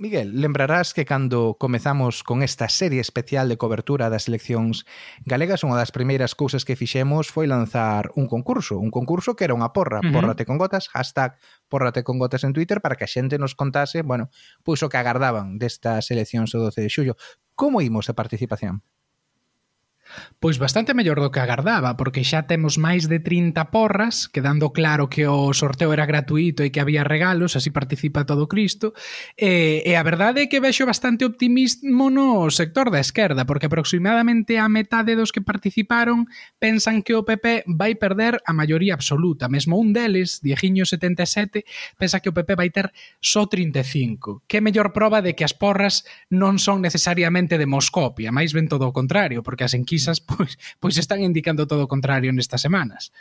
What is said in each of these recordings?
Miguel, lembrarás que cando comezamos con esta serie especial de cobertura das eleccións galegas, unha das primeiras cousas que fixemos foi lanzar un concurso, un concurso que era unha porra, uh -huh. porrate con gotas, hashtag porrate con gotas en Twitter, para que a xente nos contase, bueno, pois o que agardaban destas eleccións o 12 de xullo. Como imos a participación? Pois bastante mellor do que agardaba, porque xa temos máis de 30 porras, quedando claro que o sorteo era gratuito e que había regalos, así participa todo Cristo, e, e a verdade é que vexo bastante optimismo no sector da esquerda, porque aproximadamente a metade dos que participaron pensan que o PP vai perder a maioría absoluta, mesmo un deles, Diegiño 77, pensa que o PP vai ter só 35. Que mellor proba de que as porras non son necesariamente demoscopia, máis ben todo o contrario, porque as enquisas pesquisas pois, pois están indicando todo o contrario nestas semanas.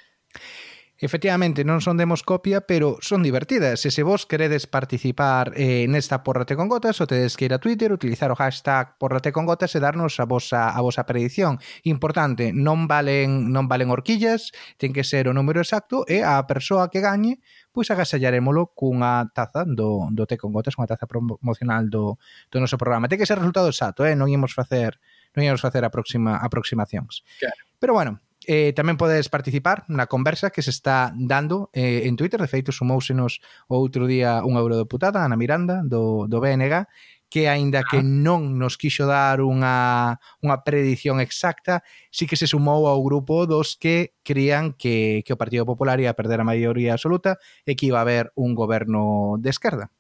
Efectivamente, non son demoscopia, pero son divertidas. E se vos queredes participar eh, nesta Porrate con Gotas, o tedes que ir a Twitter, utilizar o hashtag Porrate con Gotas e darnos a vosa, a vosa predicción. Importante, non valen, non valen horquillas, ten que ser o número exacto e a persoa que gañe pois agasallarémolo cunha taza do, do Té con Gotas, cunha taza promocional do, do noso programa. Ten que ser resultado exacto, eh? non imos facer non íamos facer aproxima, aproximacións. Claro. Pero bueno, eh, tamén podes participar na conversa que se está dando eh, en Twitter, de feito sumousenos outro día unha eurodeputada, Ana Miranda, do, do BNG, que aínda que ah. non nos quixo dar unha, unha predición exacta, sí que se sumou ao grupo dos que crían que, que o Partido Popular ia perder a maioría absoluta e que iba a haber un goberno de esquerda.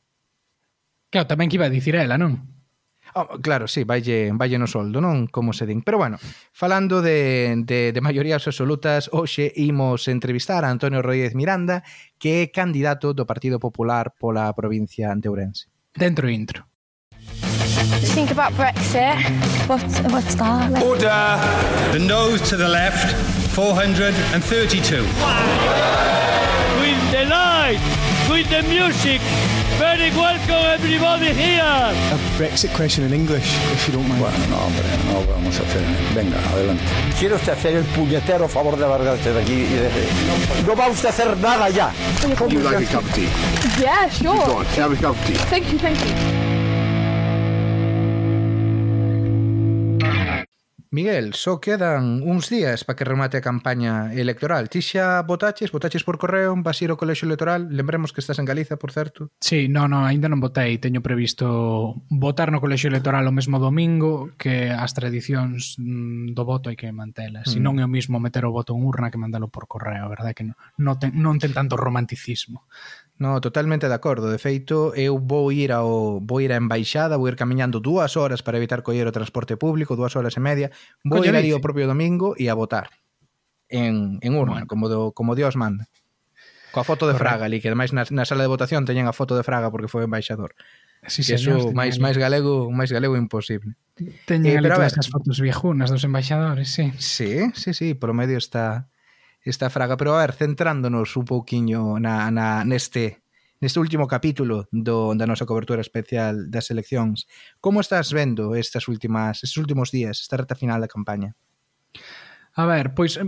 Claro, tamén que iba a dicir ela, non? Oh, claro, sí, valle, valle no soldo, non como se din. Pero bueno, falando de, de, de maiorías absolutas, hoxe imos entrevistar a Antonio Rodríguez Miranda, que é candidato do Partido Popular pola provincia de Ourense. Dentro intro. Think about Brexit. What, what's that? Like? Order! The nose to the left, 432. With the light, with the music, Very welcome everybody here. A Brexit question in English, if you don't mind. Bueno, no, hombre, no vamos a hacer. Venga, adelante. ¿Quiere usted hacer el puñetero favor de largarse de aquí y de... No va usted a hacer nada ya. You like a cup of tea? Yeah, sure. Go on, have a cup of tea. Thank you, thank you. Miguel, só quedan uns días para que remate a campaña electoral. Ti xa votaches, votaches por correo, vas ir ao colexo electoral. Lembremos que estás en Galiza, por certo. Sí, no, no, aínda non votei. Teño previsto votar no colexo electoral o mesmo domingo, que as tradicións mm, do voto hai que mantelas. Se Si mm. non é o mismo meter o voto en urna que mandalo por correo, verdad que non, non, ten, non ten tanto romanticismo. No, totalmente de acordo. De feito, eu vou ir ao vou ir á embaixada, vou ir camiñando dúas horas para evitar coller o transporte público, dúas horas e media. Vou Coño, ir ali o propio domingo e a votar en, en urna, bueno. como, do, como Dios manda. Coa foto de Correcto. Fraga ali, que ademais na, na sala de votación teñen a foto de Fraga porque foi embaixador. Sí, que eso máis máis galego, máis galego imposible. Teñen eh, ali todas as fotos viejunas dos embaixadores, sí. Sí, sí, sí, por o medio está esta fraga. Pero a ver, centrándonos un pouquiño na, na, neste neste último capítulo do, da nosa cobertura especial das eleccións. Como estás vendo estas últimas, estes últimos días, esta reta final da campaña? A ver, pois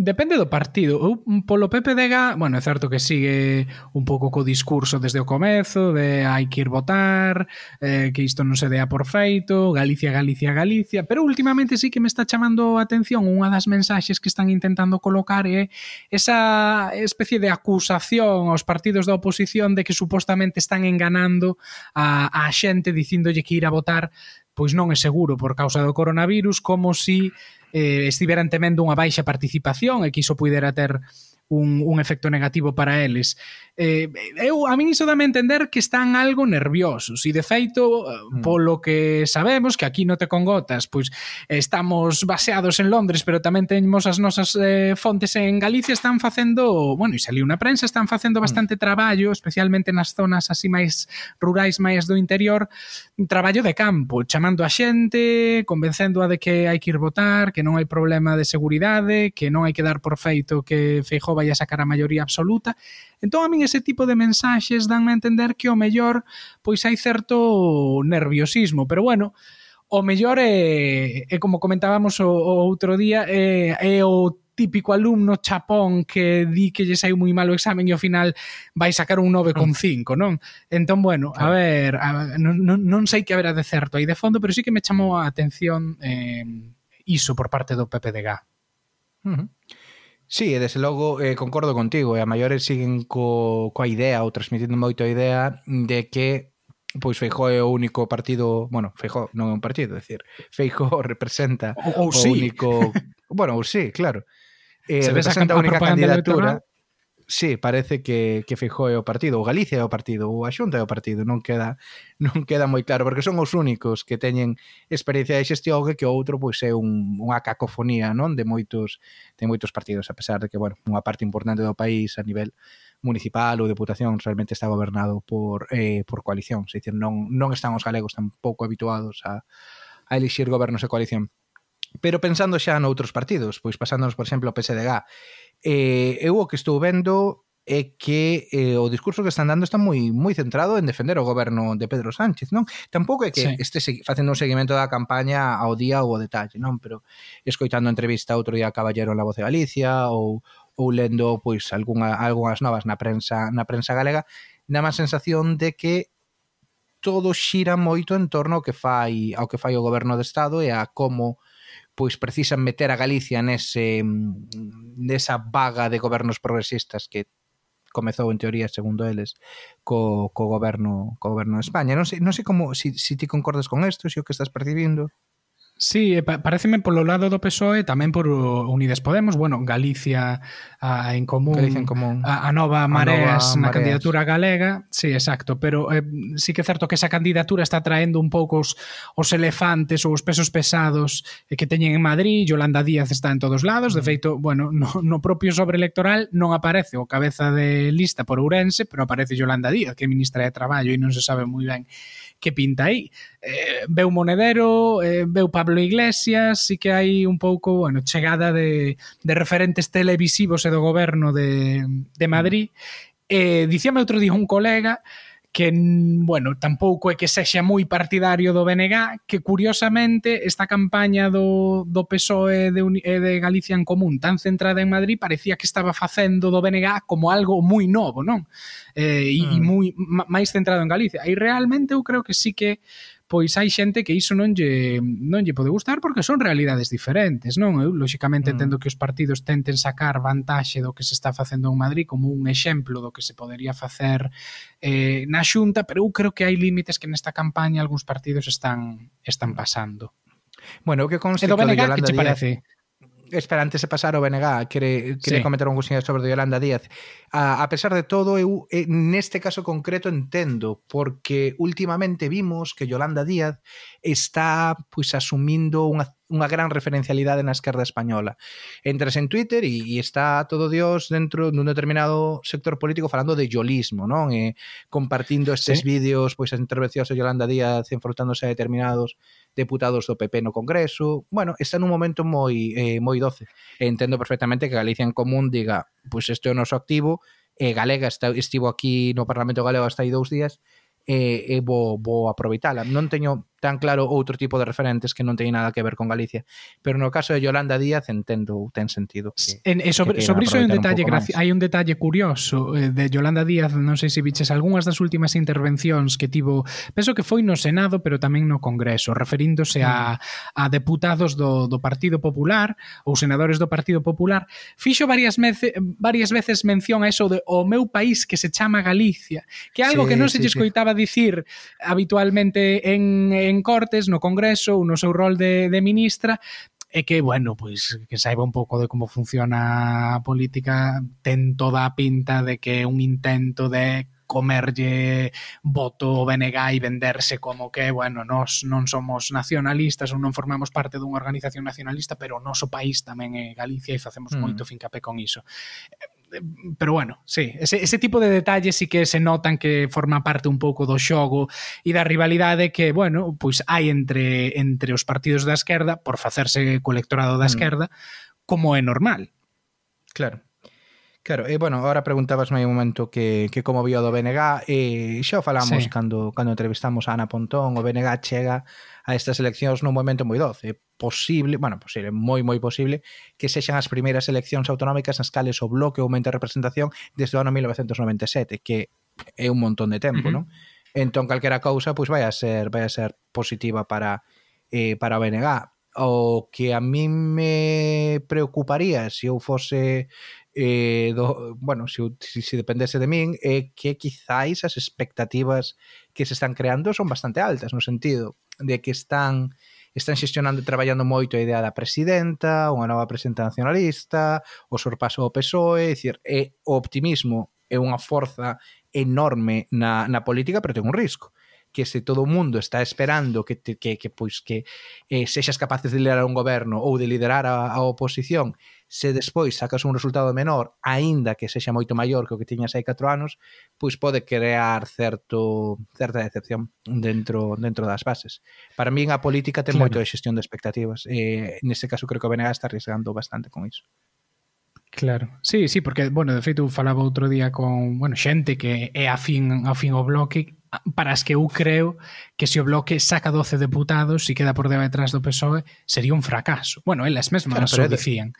Depende do partido. Eu, mm, polo Pepe Dega, bueno, é certo que sigue un pouco co discurso desde o comezo, de hai que ir votar, eh, que isto non se dea por feito, Galicia, Galicia, Galicia, pero últimamente sí que me está chamando a atención unha das mensaxes que están intentando colocar é esa especie de acusación aos partidos da oposición de que supostamente están enganando a, a xente dicíndolle que ir a votar pois non é seguro por causa do coronavirus, como si eh, estiveran temendo unha baixa participación e que iso pudera ter un, un efecto negativo para eles. Eh, eu, a min iso dame entender que están algo nerviosos e, de feito, eh, mm. polo que sabemos que aquí no te congotas, pois estamos baseados en Londres, pero tamén temos as nosas eh, fontes en Galicia, están facendo, bueno, e saliu na prensa, están facendo mm. bastante mm. traballo, especialmente nas zonas así máis rurais, máis do interior, traballo de campo, chamando a xente, convencéndoa de que hai que ir votar, que non hai problema de seguridade, que non hai que dar por feito que Feijó vai a sacar a maioría absoluta. Entón a min ese tipo de mensaxes danme a entender que o mellor pois hai certo nerviosismo, pero bueno, o mellor é, é como comentábamos o, o outro día, é, é o típico alumno chapón que di que lle saiu moi mal o examen e ao final vai sacar un 9,5, non? Entón, bueno, a ver, a, non, non sei que haberá de certo aí de fondo, pero sí que me chamou a atención eh, iso por parte do PPDG. Uh -huh. Sí, e desde logo eh, concordo contigo e a maiores siguen co, coa idea ou transmitindo moito a idea de que pois Feijó é o único partido, bueno, Feijó non é un partido, é dicir, Feijó representa ou, ou o sí. único, bueno, ou sí, claro. Eh, Se representa a, a única candidatura sí, parece que, que Fijó é o partido, o Galicia é o partido, ou a Xunta é o partido, non queda non queda moi claro, porque son os únicos que teñen experiencia de xestión e que o outro pois é un, unha cacofonía, non, de moitos de moitos partidos, a pesar de que, bueno, unha parte importante do país a nivel municipal ou deputación realmente está gobernado por eh, por coalición, é dicir, non non están os galegos tampouco habituados a a elixir gobernos de coalición. Pero pensando xa noutros partidos, pois pasándonos, por exemplo, ao PSDG, eh, eu o que estou vendo é que eh, o discurso que están dando está moi moi centrado en defender o goberno de Pedro Sánchez, non? Tampouco é que sí. este facendo un seguimento da campaña ao día ou ao detalle, non? Pero escoitando entrevista outro día a Caballero en La Voz de Galicia ou ou lendo pois algunha, algunhas novas na prensa na prensa galega, dá má sensación de que todo xira moito en torno ao que fai ao que fai o goberno de Estado e a como pois precisan meter a Galicia nese nesa vaga de gobernos progresistas que comezou en teoría, segundo eles, co, co goberno co goberno de España. Non sei, non sei como si, si ti concordas con isto, se si o que estás percibindo. Sí, eh, pareceme polo lado do PSOE tamén por Unides Podemos, bueno, Galicia a, en común, Galicia en común. A, a Nova Mareas Nova na Mareas. candidatura galega, sí, exacto, pero eh, sí que é certo que esa candidatura está traendo un pouco os, os elefantes ou os pesos pesados eh, que teñen en Madrid, Yolanda Díaz está en todos lados, de feito, bueno, no, no propio sobre electoral non aparece o cabeza de lista por Ourense, pero aparece Yolanda Díaz, que é ministra de Traballo e non se sabe moi ben que pinta aí. Eh, veu Monedero, eh, veu Pablo Iglesias, sí que hai un pouco, bueno, chegada de, de referentes televisivos e do goberno de, de Madrid. Mm. Eh, dicíame outro día un colega que, bueno, tampouco é que sexa moi partidario do BNG, que curiosamente esta campaña do, do PSOE de, e de Galicia en Común tan centrada en Madrid parecía que estaba facendo do BNG como algo moi novo, non? Eh, e mm. moi máis centrado en Galicia. E realmente eu creo que sí que pois hai xente que iso non lle, non lle pode gustar porque son realidades diferentes, non? Eu, lóxicamente, mm. entendo que os partidos tenten sacar vantaxe do que se está facendo en Madrid como un exemplo do que se podería facer eh, na xunta, pero eu creo que hai límites que nesta campaña algúns partidos están están mm. pasando. Bueno, o que consta que o de Yolanda que che Díaz, parece? espera, antes de pasar ao BNG, quere, quere sí. comentar un cousinho sobre o Yolanda Díaz. A, a pesar de todo, eu eh, neste caso concreto entendo, porque últimamente vimos que Yolanda Díaz está pois asumindo unha unha gran referencialidade na esquerda española. Entras en Twitter e, e está todo Dios dentro dun determinado sector político falando de yolismo, non? E compartindo estes sí. vídeos, pois as intervencións de Yolanda Díaz enfrontándose a determinados deputados do PP no Congreso. Bueno, está nun momento moi eh, moi doce. E entendo perfectamente que Galicia en Común diga, pois pues este é o noso activo, eh, Galega está, estivo aquí no Parlamento Galego hasta aí dous días, e, eh, e eh, vou, vou aproveitala. Non teño tan claro outro tipo de referentes que non teñen nada que ver con Galicia. Pero no caso de Yolanda Díaz entendo, ten sentido. Que, eh, en, e sobre, que sobre iso hai un detalle, un hai un detalle curioso eh, de Yolanda Díaz, non sei se biches algunhas das últimas intervencións que tivo, penso que foi no Senado, pero tamén no Congreso, referíndose a, mm. a deputados do, do Partido Popular ou senadores do Partido Popular, fixo varias, mece, varias veces mención a eso de o meu país que se chama Galicia, que é algo sí, que non se sí, lle escoitaba sí. dicir habitualmente en eh, en Cortes, no Congreso ou no seu rol de, de ministra, e que, bueno, pois que saiba un pouco de como funciona a política, ten toda a pinta de que é un intento de comerlle voto o BNG e venderse como que, bueno, nós non somos nacionalistas ou non formamos parte dunha organización nacionalista, pero o noso país tamén é Galicia e facemos mm. moito fincapé con iso pero bueno, sí, ese, ese tipo de detalles sí que se notan que forma parte un pouco do xogo e da rivalidade que, bueno, pois hai entre entre os partidos da esquerda por facerse co electorado da mm. esquerda, mm. como é normal. Claro. Claro, e bueno, agora preguntabasme un momento que, que como vio do BNG e eh, xa o falamos sí. cando, cando entrevistamos a Ana Pontón, o BNG chega a estas eleccións nun momento moi doce. Posible, bueno, posible, moi moi posible que sexan as primeiras eleccións autonómicas nas cales o bloque aumenta a representación desde o ano 1997, que é un montón de tempo, uh -huh. non? Entón, calquera cousa, pois vai a ser, vai a ser positiva para, eh, para o BNG o que a mí me preocuparía se eu fose eh, do, bueno, se, se, se dependese de min, é eh, que quizáis as expectativas que se están creando son bastante altas, no sentido de que están están xestionando e traballando moito a idea da presidenta, unha nova presidenta nacionalista, o sorpaso ao PSOE, é dicir, é, o optimismo é unha forza enorme na, na política, pero ten un risco que se todo o mundo está esperando que, te, que, que pois que eh, sexas capaces de liderar un goberno ou de liderar a, a oposición se despois sacas un resultado menor, aínda que sexa moito maior que o que tiñas hai 4 anos, pois pode crear certo certa decepción dentro dentro das bases. Para min a política ten claro. moito de xestión de expectativas. Eh, neste caso creo que o BNG está arriesgando bastante con iso. Claro. Sí, sí, porque, bueno, de feito falaba outro día con, bueno, xente que é afín afín fin ao bloque para as que eu creo que se o Bloque saca 12 deputados e queda por detrás do PSOE sería un fracaso. Bueno, elas mesmas claro, o dicían.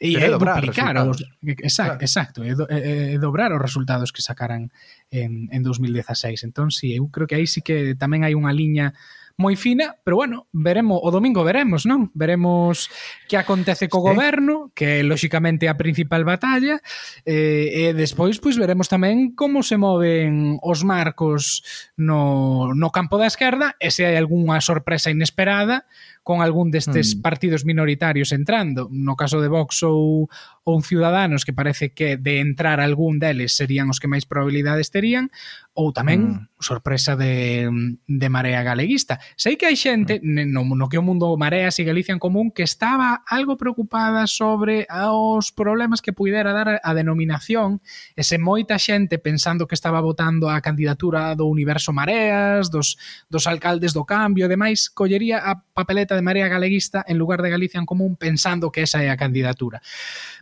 E é duplicar os, exact, claro. exacto, é, do, é, é dobrar os resultados que sacaran en, en 2016. Entón, si sí, eu creo que aí sí que tamén hai unha liña moi fina, pero bueno, veremos o domingo veremos, non? Veremos que acontece co sí. goberno, que lóxicamente é a principal batalla, eh, e despois pois veremos tamén como se moven os marcos no, no campo da esquerda, e se hai algunha sorpresa inesperada con algún destes mm. partidos minoritarios entrando, no caso de Vox ou, ou Ciudadanos, que parece que de entrar algún deles serían os que máis probabilidades terían, ou tamén mm. sorpresa de, de Marea Galeguista. Sei que hai xente mm. no, no que o mundo Mareas e Galicia en común que estaba algo preocupada sobre os problemas que puidera dar a denominación e se moita xente pensando que estaba votando a candidatura do universo Mareas, dos, dos alcaldes do cambio e demais, collería a papeleta candidata de Marea Galeguista en lugar de Galicia en Común pensando que esa é a candidatura.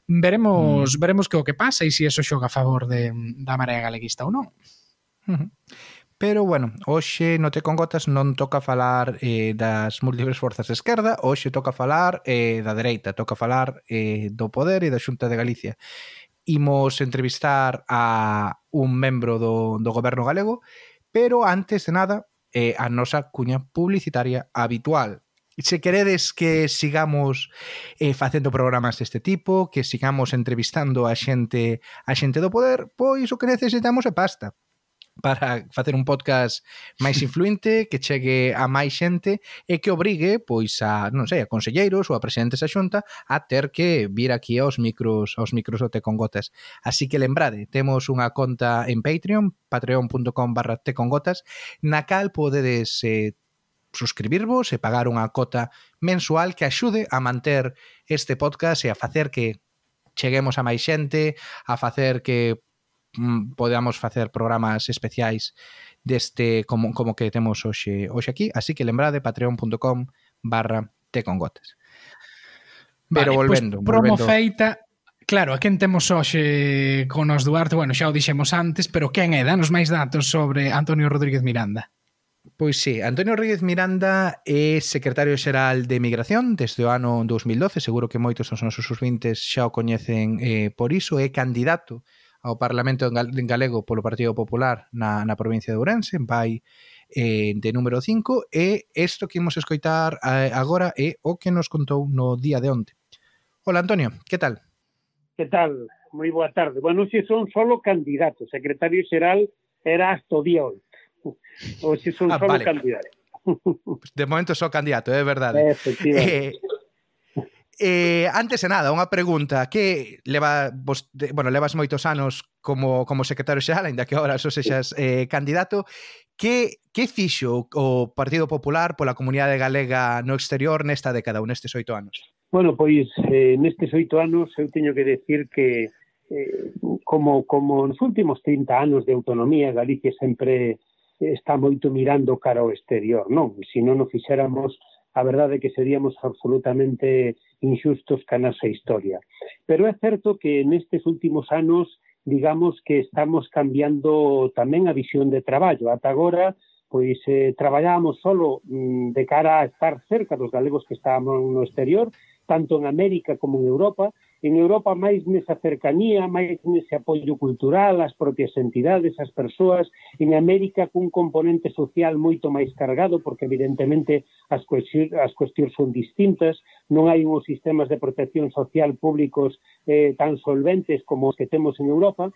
Veremos, mm. veremos que o que pasa e se si eso xoga a favor de, da Marea Galeguista ou non. Pero, bueno, hoxe no Te con Gotas non toca falar eh, das múltiples forzas de esquerda, hoxe toca falar eh, da dereita, toca falar eh, do poder e da Xunta de Galicia. Imos entrevistar a un membro do, do goberno galego, pero antes de nada, eh, a nosa cuña publicitaria habitual se queredes que sigamos eh, facendo programas deste tipo, que sigamos entrevistando a xente a xente do poder, pois o que necesitamos é pasta para facer un podcast máis influente, que chegue a máis xente e que obrigue, pois a, non sei, a conselleiros ou a presidentes da Xunta a ter que vir aquí aos micros, aos micros do Te con Gotas. Así que lembrade, temos unha conta en Patreon, patreon.com/tecongotas, na cal podedes eh, suscribirvos e pagar unha cota mensual que axude a manter este podcast e a facer que cheguemos a máis xente, a facer que mm, podamos facer programas especiais deste como, como que temos hoxe, hoxe aquí, así que lembrade patreon.com barra tecongotes. Pero vale, pois volvendo, pues, promo volvendo... feita, Claro, a quen temos hoxe con os Duarte? Bueno, xa o dixemos antes, pero quen é? Danos máis datos sobre Antonio Rodríguez Miranda. Pois sí, Antonio Ríguez Miranda é secretario xeral de Migración desde o ano 2012, seguro que moitos dos nosos subvintes xa o coñecen eh, por iso, é candidato ao Parlamento en galego polo Partido Popular na, na provincia de Ourense, en Pai eh, de número 5, e isto que imos escoitar eh, agora é o que nos contou no día de onte. Hola, Antonio, que tal? Que tal? Moi boa tarde. Bueno, se si son solo candidatos, secretario xeral era hasta o día 11 ou se son ah, só vale. candidato. De momento só candidato, é verdade. Efectivamente. Eh, Eh, antes de nada, unha pregunta que leva vos, bueno, levas moitos anos como, como secretario xeral, aínda que agora só sexas eh, candidato, que, que fixo o Partido Popular pola comunidade galega no exterior nesta década ou nestes oito anos? Bueno, pois eh, nestes oito anos eu teño que decir que eh, como, como nos últimos 30 anos de autonomía Galicia sempre está moito mirando cara ao exterior, non? Se non o fixéramos, a verdade é que seríamos absolutamente injustos ca nosa historia. Pero é certo que nestes últimos anos, digamos que estamos cambiando tamén a visión de traballo. Ata agora, pois eh, traballábamos solo mm, de cara a estar cerca dos galegos que estábamos no exterior, tanto en América como en Europa, en Europa máis nesa cercanía, máis nese apoio cultural ás propias entidades, ás persoas, en América cun componente social moito máis cargado, porque evidentemente as cuestións, as cuestións son distintas, non hai uns sistemas de protección social públicos eh, tan solventes como os que temos en Europa,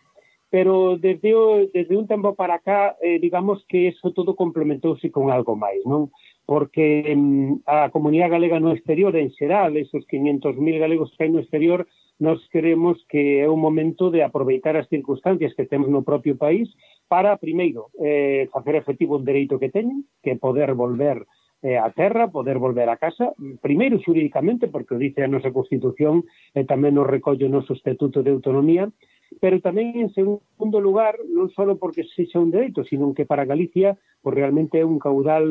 pero desde, o, desde un tempo para cá, eh, digamos que eso todo complementouse con algo máis, non? porque mm, a comunidade galega no exterior en xeral, esos 500.000 galegos que hai no exterior, nos creemos que é o momento de aproveitar as circunstancias que temos no propio país para, primeiro, eh, facer efectivo un dereito que teñen, que é poder volver eh, a terra, poder volver a casa, primeiro xurídicamente, porque o dice a nosa Constitución e eh, tamén nos recolle o noso Estatuto de Autonomía, pero tamén, en segundo lugar, non só porque sexa un dereito, sino que para Galicia pues, realmente é un caudal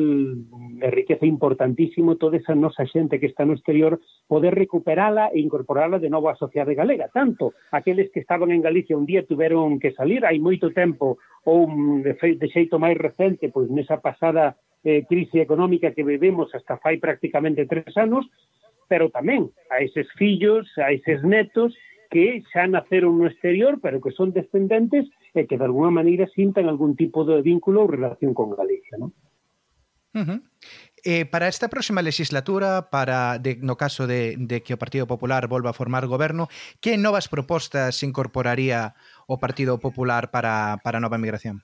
enriquece importantísimo toda esa nosa xente que está no exterior poder recuperala e incorporala de novo á sociedade galega. Tanto aqueles que estaban en Galicia un día tiveron que salir hai moito tempo ou de xeito máis recente, pois nesa pasada eh, crise económica que vivimos hasta fai prácticamente tres anos, pero tamén a eses fillos, a eses netos que xa naceron no exterior, pero que son descendentes e que de alguna maneira sintan algún tipo de vínculo ou relación con Galicia, non? Uh -huh. Eh, para esta próxima legislatura, para de, no caso de, de que o Partido Popular volva a formar goberno, que novas propostas incorporaría o Partido Popular para, para a nova migración?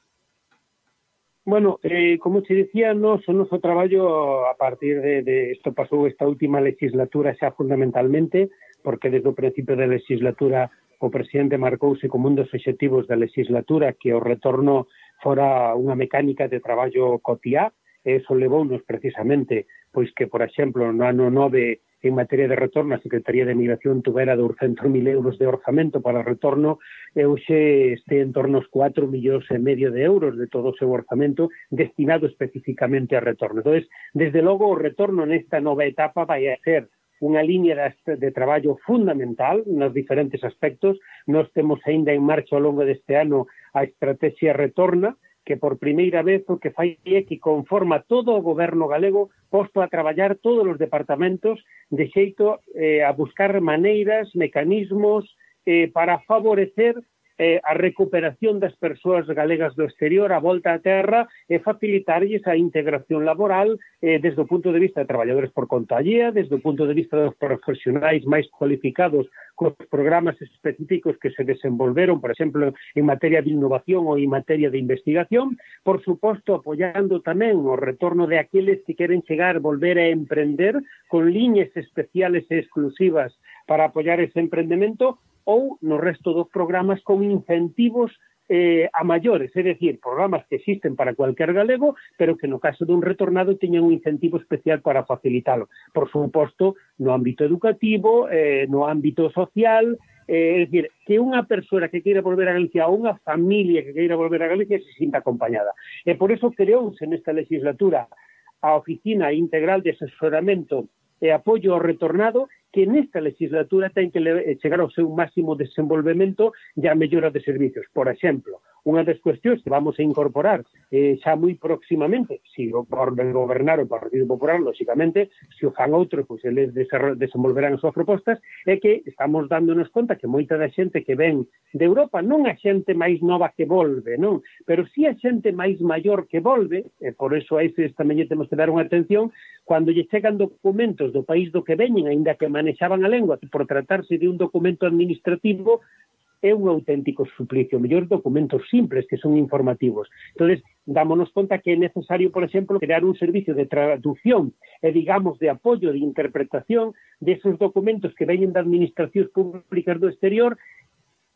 Bueno, eh, como te decía, nos, o noso traballo a partir de, de esto pasou esta última legislatura xa fundamentalmente, porque desde o principio da legislatura o presidente marcouse como un dos obxectivos da legislatura que o retorno fora unha mecánica de traballo cotiá, e eso levounos precisamente pois que, por exemplo, no ano 9 en materia de retorno, a Secretaría de Migración tuvera 200.000 euros de orzamento para retorno, e hoxe este en torno aos 4 millóns e medio de euros de todo o seu orzamento destinado especificamente a retorno. Entón, desde logo, o retorno nesta nova etapa vai a ser unha liña de, de traballo fundamental nos diferentes aspectos. Nós temos aínda en marcha ao longo deste ano a estrategia retorna, que por primeira vez o que fai é que conforma todo o goberno galego posto a traballar todos os departamentos de xeito eh, a buscar maneiras, mecanismos eh, para favorecer eh, a recuperación das persoas galegas do exterior, a volta á terra e facilitarlles a integración laboral eh, desde o punto de vista de traballadores por conta allea, desde o punto de vista dos profesionais máis cualificados cos programas específicos que se desenvolveron, por exemplo, en materia de innovación ou en materia de investigación, por suposto apoiando tamén o retorno de aqueles que queren chegar, volver a emprender con liñas especiales e exclusivas para apoiar ese emprendemento ou no resto dos programas con incentivos eh, a maiores, é dicir, programas que existen para cualquier galego, pero que no caso dun retornado teñan un incentivo especial para facilitalo. Por suposto, no ámbito educativo, eh, no ámbito social, eh, é dicir, que unha persoa que queira volver a Galicia ou unha familia que queira volver a Galicia se sinta acompañada. E por eso creouse nesta legislatura a Oficina Integral de Asesoramento e Apoio ao Retornado que nesta legislatura ten que eh, chegar ao seu máximo desenvolvemento e a mellora de servicios. Por exemplo, unha das cuestións que vamos a incorporar eh, xa moi próximamente, se o orden gobernar o Partido Popular, lóxicamente, se o fan outros, pois eles desenvolverán as súas propostas, é que estamos dándonos conta que moita da xente que ven de Europa non a xente máis nova que volve, non? Pero si sí a xente máis maior que volve, e por eso a ese tamén temos que dar unha atención, cando lle chegan documentos do país do que veñen, aínda que manexaban a lengua, por tratarse de un documento administrativo é un auténtico suplicio, mellor documentos simples que son informativos. Entonces, dámonos conta que é necesario, por exemplo, crear un servicio de traducción e, digamos, de apoio, de interpretación de esos documentos que veñen de administracións públicas do exterior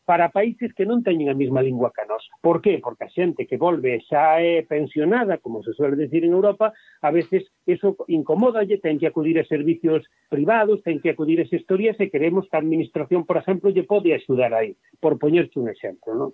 para países que non teñen a mesma lingua que nós. Por qué? Porque a xente que volve xa é pensionada, como se suele decir en Europa, a veces eso incomodalle, ten que acudir a servicios privados, ten que acudir a historias e queremos que a administración, por exemplo, lle pode axudar aí, por poñerche un exemplo, non?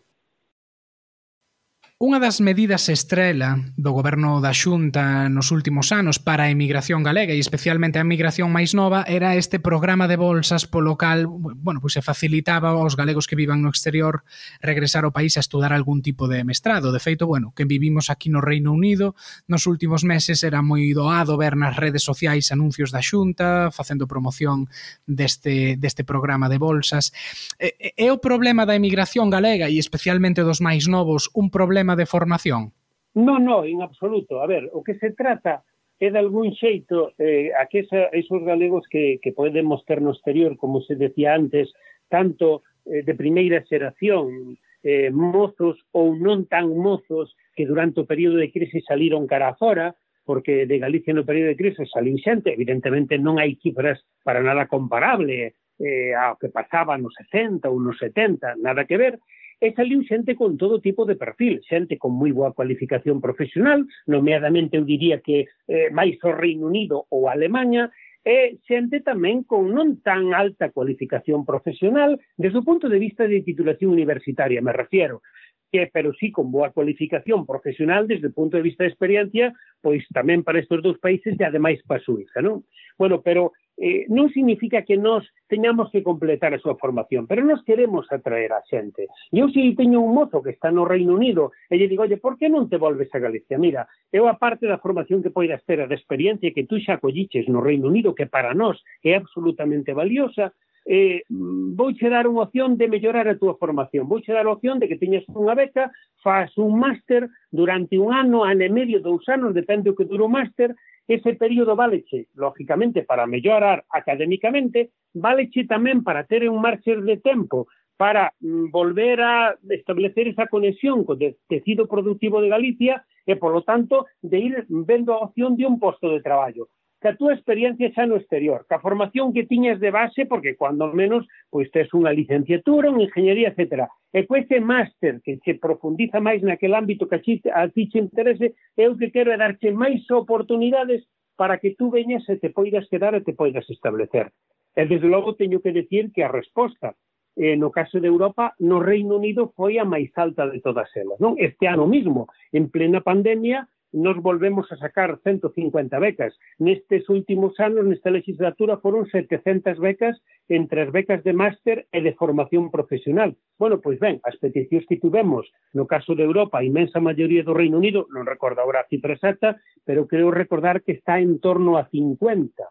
Unha das medidas estrela do goberno da Xunta nos últimos anos para a emigración galega e especialmente a emigración máis nova era este programa de bolsas polo cal, bueno, pois se facilitaba aos galegos que vivan no exterior regresar ao país a estudar algún tipo de mestrado. De feito, bueno, que vivimos aquí no Reino Unido nos últimos meses era moi doado ver nas redes sociais anuncios da Xunta facendo promoción deste, deste programa de bolsas. É, é o problema da emigración galega e especialmente dos máis novos un problema tema de formación? Non, non, en absoluto. A ver, o que se trata é de algún xeito eh, a que esa, esos galegos que, que podemos ter no exterior, como se decía antes, tanto eh, de primeira xeración, eh, mozos ou non tan mozos que durante o período de crise saliron cara fora, porque de Galicia no período de crise salín xente, evidentemente non hai cifras para nada comparable eh, ao que pasaba nos 60 ou nos 70, nada que ver, e saliu xente con todo tipo de perfil, xente con moi boa cualificación profesional, nomeadamente eu diría que eh, máis o Reino Unido ou Alemanha, e xente tamén con non tan alta cualificación profesional desde o punto de vista de titulación universitaria, me refiero, que pero sí con boa cualificación profesional desde o punto de vista de experiencia, pois tamén para estes dous países e ademais para Suiza, non? Bueno, pero eh, non significa que nós teñamos que completar a súa formación, pero nós queremos atraer a xente. E eu se teño un mozo que está no Reino Unido e lle digo, oye, por que non te volves a Galicia? Mira, eu a parte da formación que poidas ter a de experiencia que tú xa acolliches no Reino Unido, que para nós é absolutamente valiosa, eh, vouche dar unha opción de mellorar a túa formación, vouche dar a opción de que teñas unha beca, faz un máster durante un ano, ano e medio, dous anos, depende o que dure o máster, Ese período valeche, lógicamente, para mellorar académicamente, valeche tamén para ter un marxer de tempo para mm, volver a establecer esa conexión co tecido productivo de Galicia e, por lo tanto, de ir vendo a opción de un posto de traballo que a túa experiencia xa no exterior, que a formación que tiñas de base, porque cuando menos, pois tes unha licenciatura, unha ingeniería, etc. E co este máster que se profundiza máis naquele ámbito que a ti te interese, eu que quero é darche máis oportunidades para que tú veñas e te poidas quedar e te poidas establecer. E desde logo teño que decir que a resposta eh, no caso de Europa, no Reino Unido foi a máis alta de todas elas. Non? Este ano mismo, en plena pandemia, nos volvemos a sacar 150 becas. Nestes últimos anos, nesta legislatura, foron 700 becas entre as becas de máster e de formación profesional. Bueno, pois ben, as peticións que tivemos no caso de Europa, a imensa maioría do Reino Unido, non recordo agora a cifra exacta, pero creo recordar que está en torno a 50.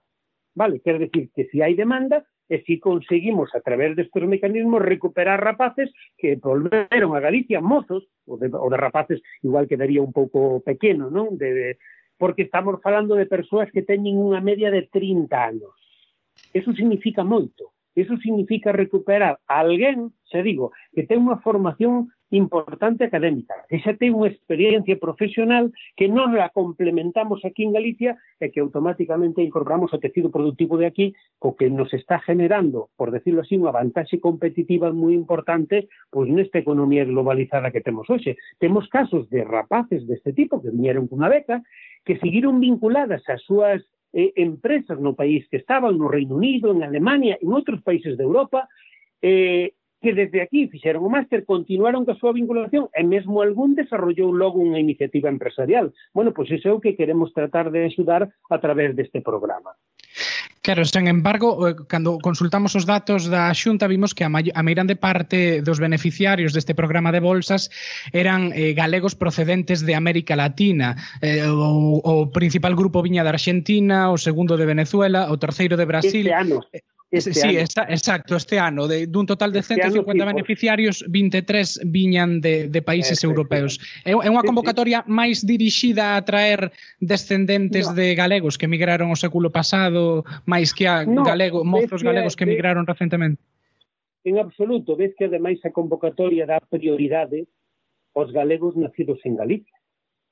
Vale, quer decir que se si hai demanda, e si conseguimos a través destes mecanismos recuperar rapaces que volveron a Galicia mozos, o de, o de rapaces igual quedaría un pouco pequeno, non? De, de, porque estamos falando de persoas que teñen unha media de 30 anos. Eso significa moito. Eso significa recuperar a alguén, se digo, que ten unha formación importante académica. que xa ten unha experiencia profesional que non la complementamos aquí en Galicia e que automáticamente incorporamos ao tecido productivo de aquí, co que nos está generando, por decirlo así, unha vantaxe competitiva moi importante pois nesta economía globalizada que temos hoxe. Temos casos de rapaces deste tipo que viñeron cunha beca que seguiron vinculadas ás súas eh, empresas no país que estaban, no Reino Unido, en Alemania, en outros países de Europa, eh, que desde aquí fixeron o máster, continuaron coa súa vinculación e mesmo algún desarrollou logo unha iniciativa empresarial. Bueno, pois iso é o que queremos tratar de axudar a través deste programa. Claro, sen embargo, eh, cando consultamos os datos da Xunta vimos que a, a meirande parte dos beneficiarios deste programa de bolsas eran eh, galegos procedentes de América Latina. Eh, o, o principal grupo viña da Argentina, o segundo de Venezuela, o terceiro de Brasil. Este ano. Eh, Este sí, esta, exacto, este ano, de, dun total de este 150 beneficiarios, 23 viñan de, de países este, europeos. É, é unha convocatoria sí, sí. máis dirixida a traer descendentes no. de galegos que emigraron o século pasado, máis que a no, galego, mozos galegos que emigraron recentemente. En absoluto, ves que ademais a convocatoria dá prioridade aos galegos nacidos en Galicia,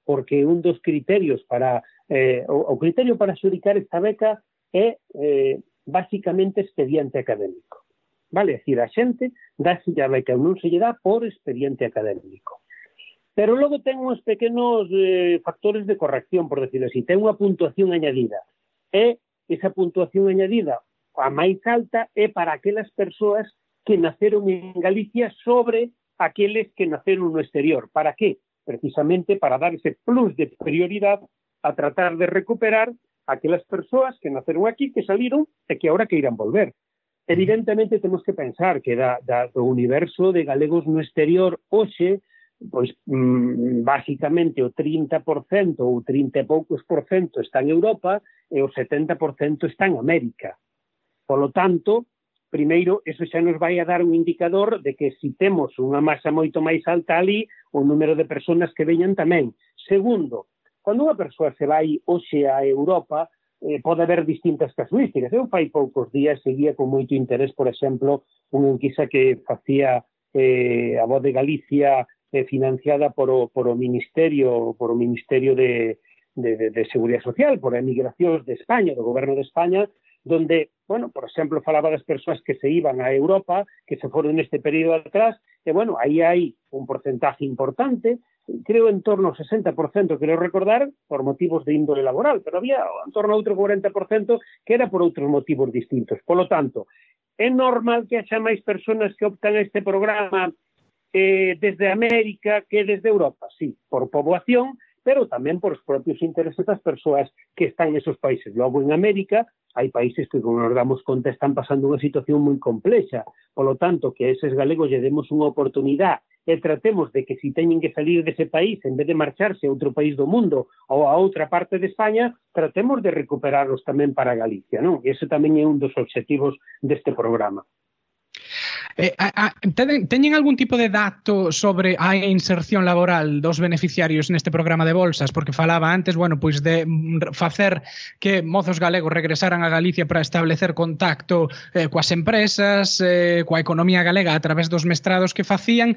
porque un dos criterios para eh, o, o criterio para xudicar esta beca é eh, basicamente expediente académico. Vale, decir, a xente dáse a beca ou non se lle dá por expediente académico. Pero logo ten uns pequenos eh, factores de corrección, por decirlo así. Ten unha puntuación añadida. E esa puntuación añadida, a máis alta, é para aquelas persoas que naceron en Galicia sobre aqueles que naceron no exterior. Para que? Precisamente para dar ese plus de prioridade a tratar de recuperar aquelas persoas que naceron aquí, que saliron e que ahora que irán volver. Evidentemente, temos que pensar que da, da, do universo de galegos no exterior hoxe, pois mm, basicamente o 30% ou 30 e poucos por cento está en Europa e o 70% está en América. Polo tanto, primeiro, eso xa nos vai a dar un indicador de que si temos unha masa moito máis alta ali, o número de personas que veñan tamén. Segundo, Cando unha persoa se vai hoxe a Europa, eh, pode haber distintas casuísticas. Eu fai poucos días seguía con moito interés, por exemplo, unha enquisa que facía eh, a voz de Galicia eh, financiada por o, por o Ministerio por o Ministerio de, de, de, de Seguridade Social, por a emigracións de España, do Goberno de España, donde bueno, por exemplo, falaba das persoas que se iban a Europa, que se foron neste período atrás, e, bueno, aí hai un porcentaje importante, creo en torno ao 60%, creo recordar, por motivos de índole laboral, pero había en torno a outro 40% que era por outros motivos distintos. Polo tanto, é normal que haxa máis persoas que optan a este programa eh, desde América que desde Europa, sí, por poboación, pero tamén por os propios intereses das persoas que están nesos países. Logo, en América, hai países que, como nos damos conta, están pasando unha situación moi complexa. Por lo tanto, que a eses galegos lle demos unha oportunidade e tratemos de que si teñen que salir dese país, en vez de marcharse a outro país do mundo ou a outra parte de España, tratemos de recuperarlos tamén para Galicia, non? E ese tamén é un dos obxectivos deste programa. Eh, a, a, teñen, algún tipo de dato sobre a inserción laboral dos beneficiarios neste programa de bolsas? Porque falaba antes, bueno, pois de facer que mozos galegos regresaran a Galicia para establecer contacto eh, coas empresas, eh, coa economía galega a través dos mestrados que facían,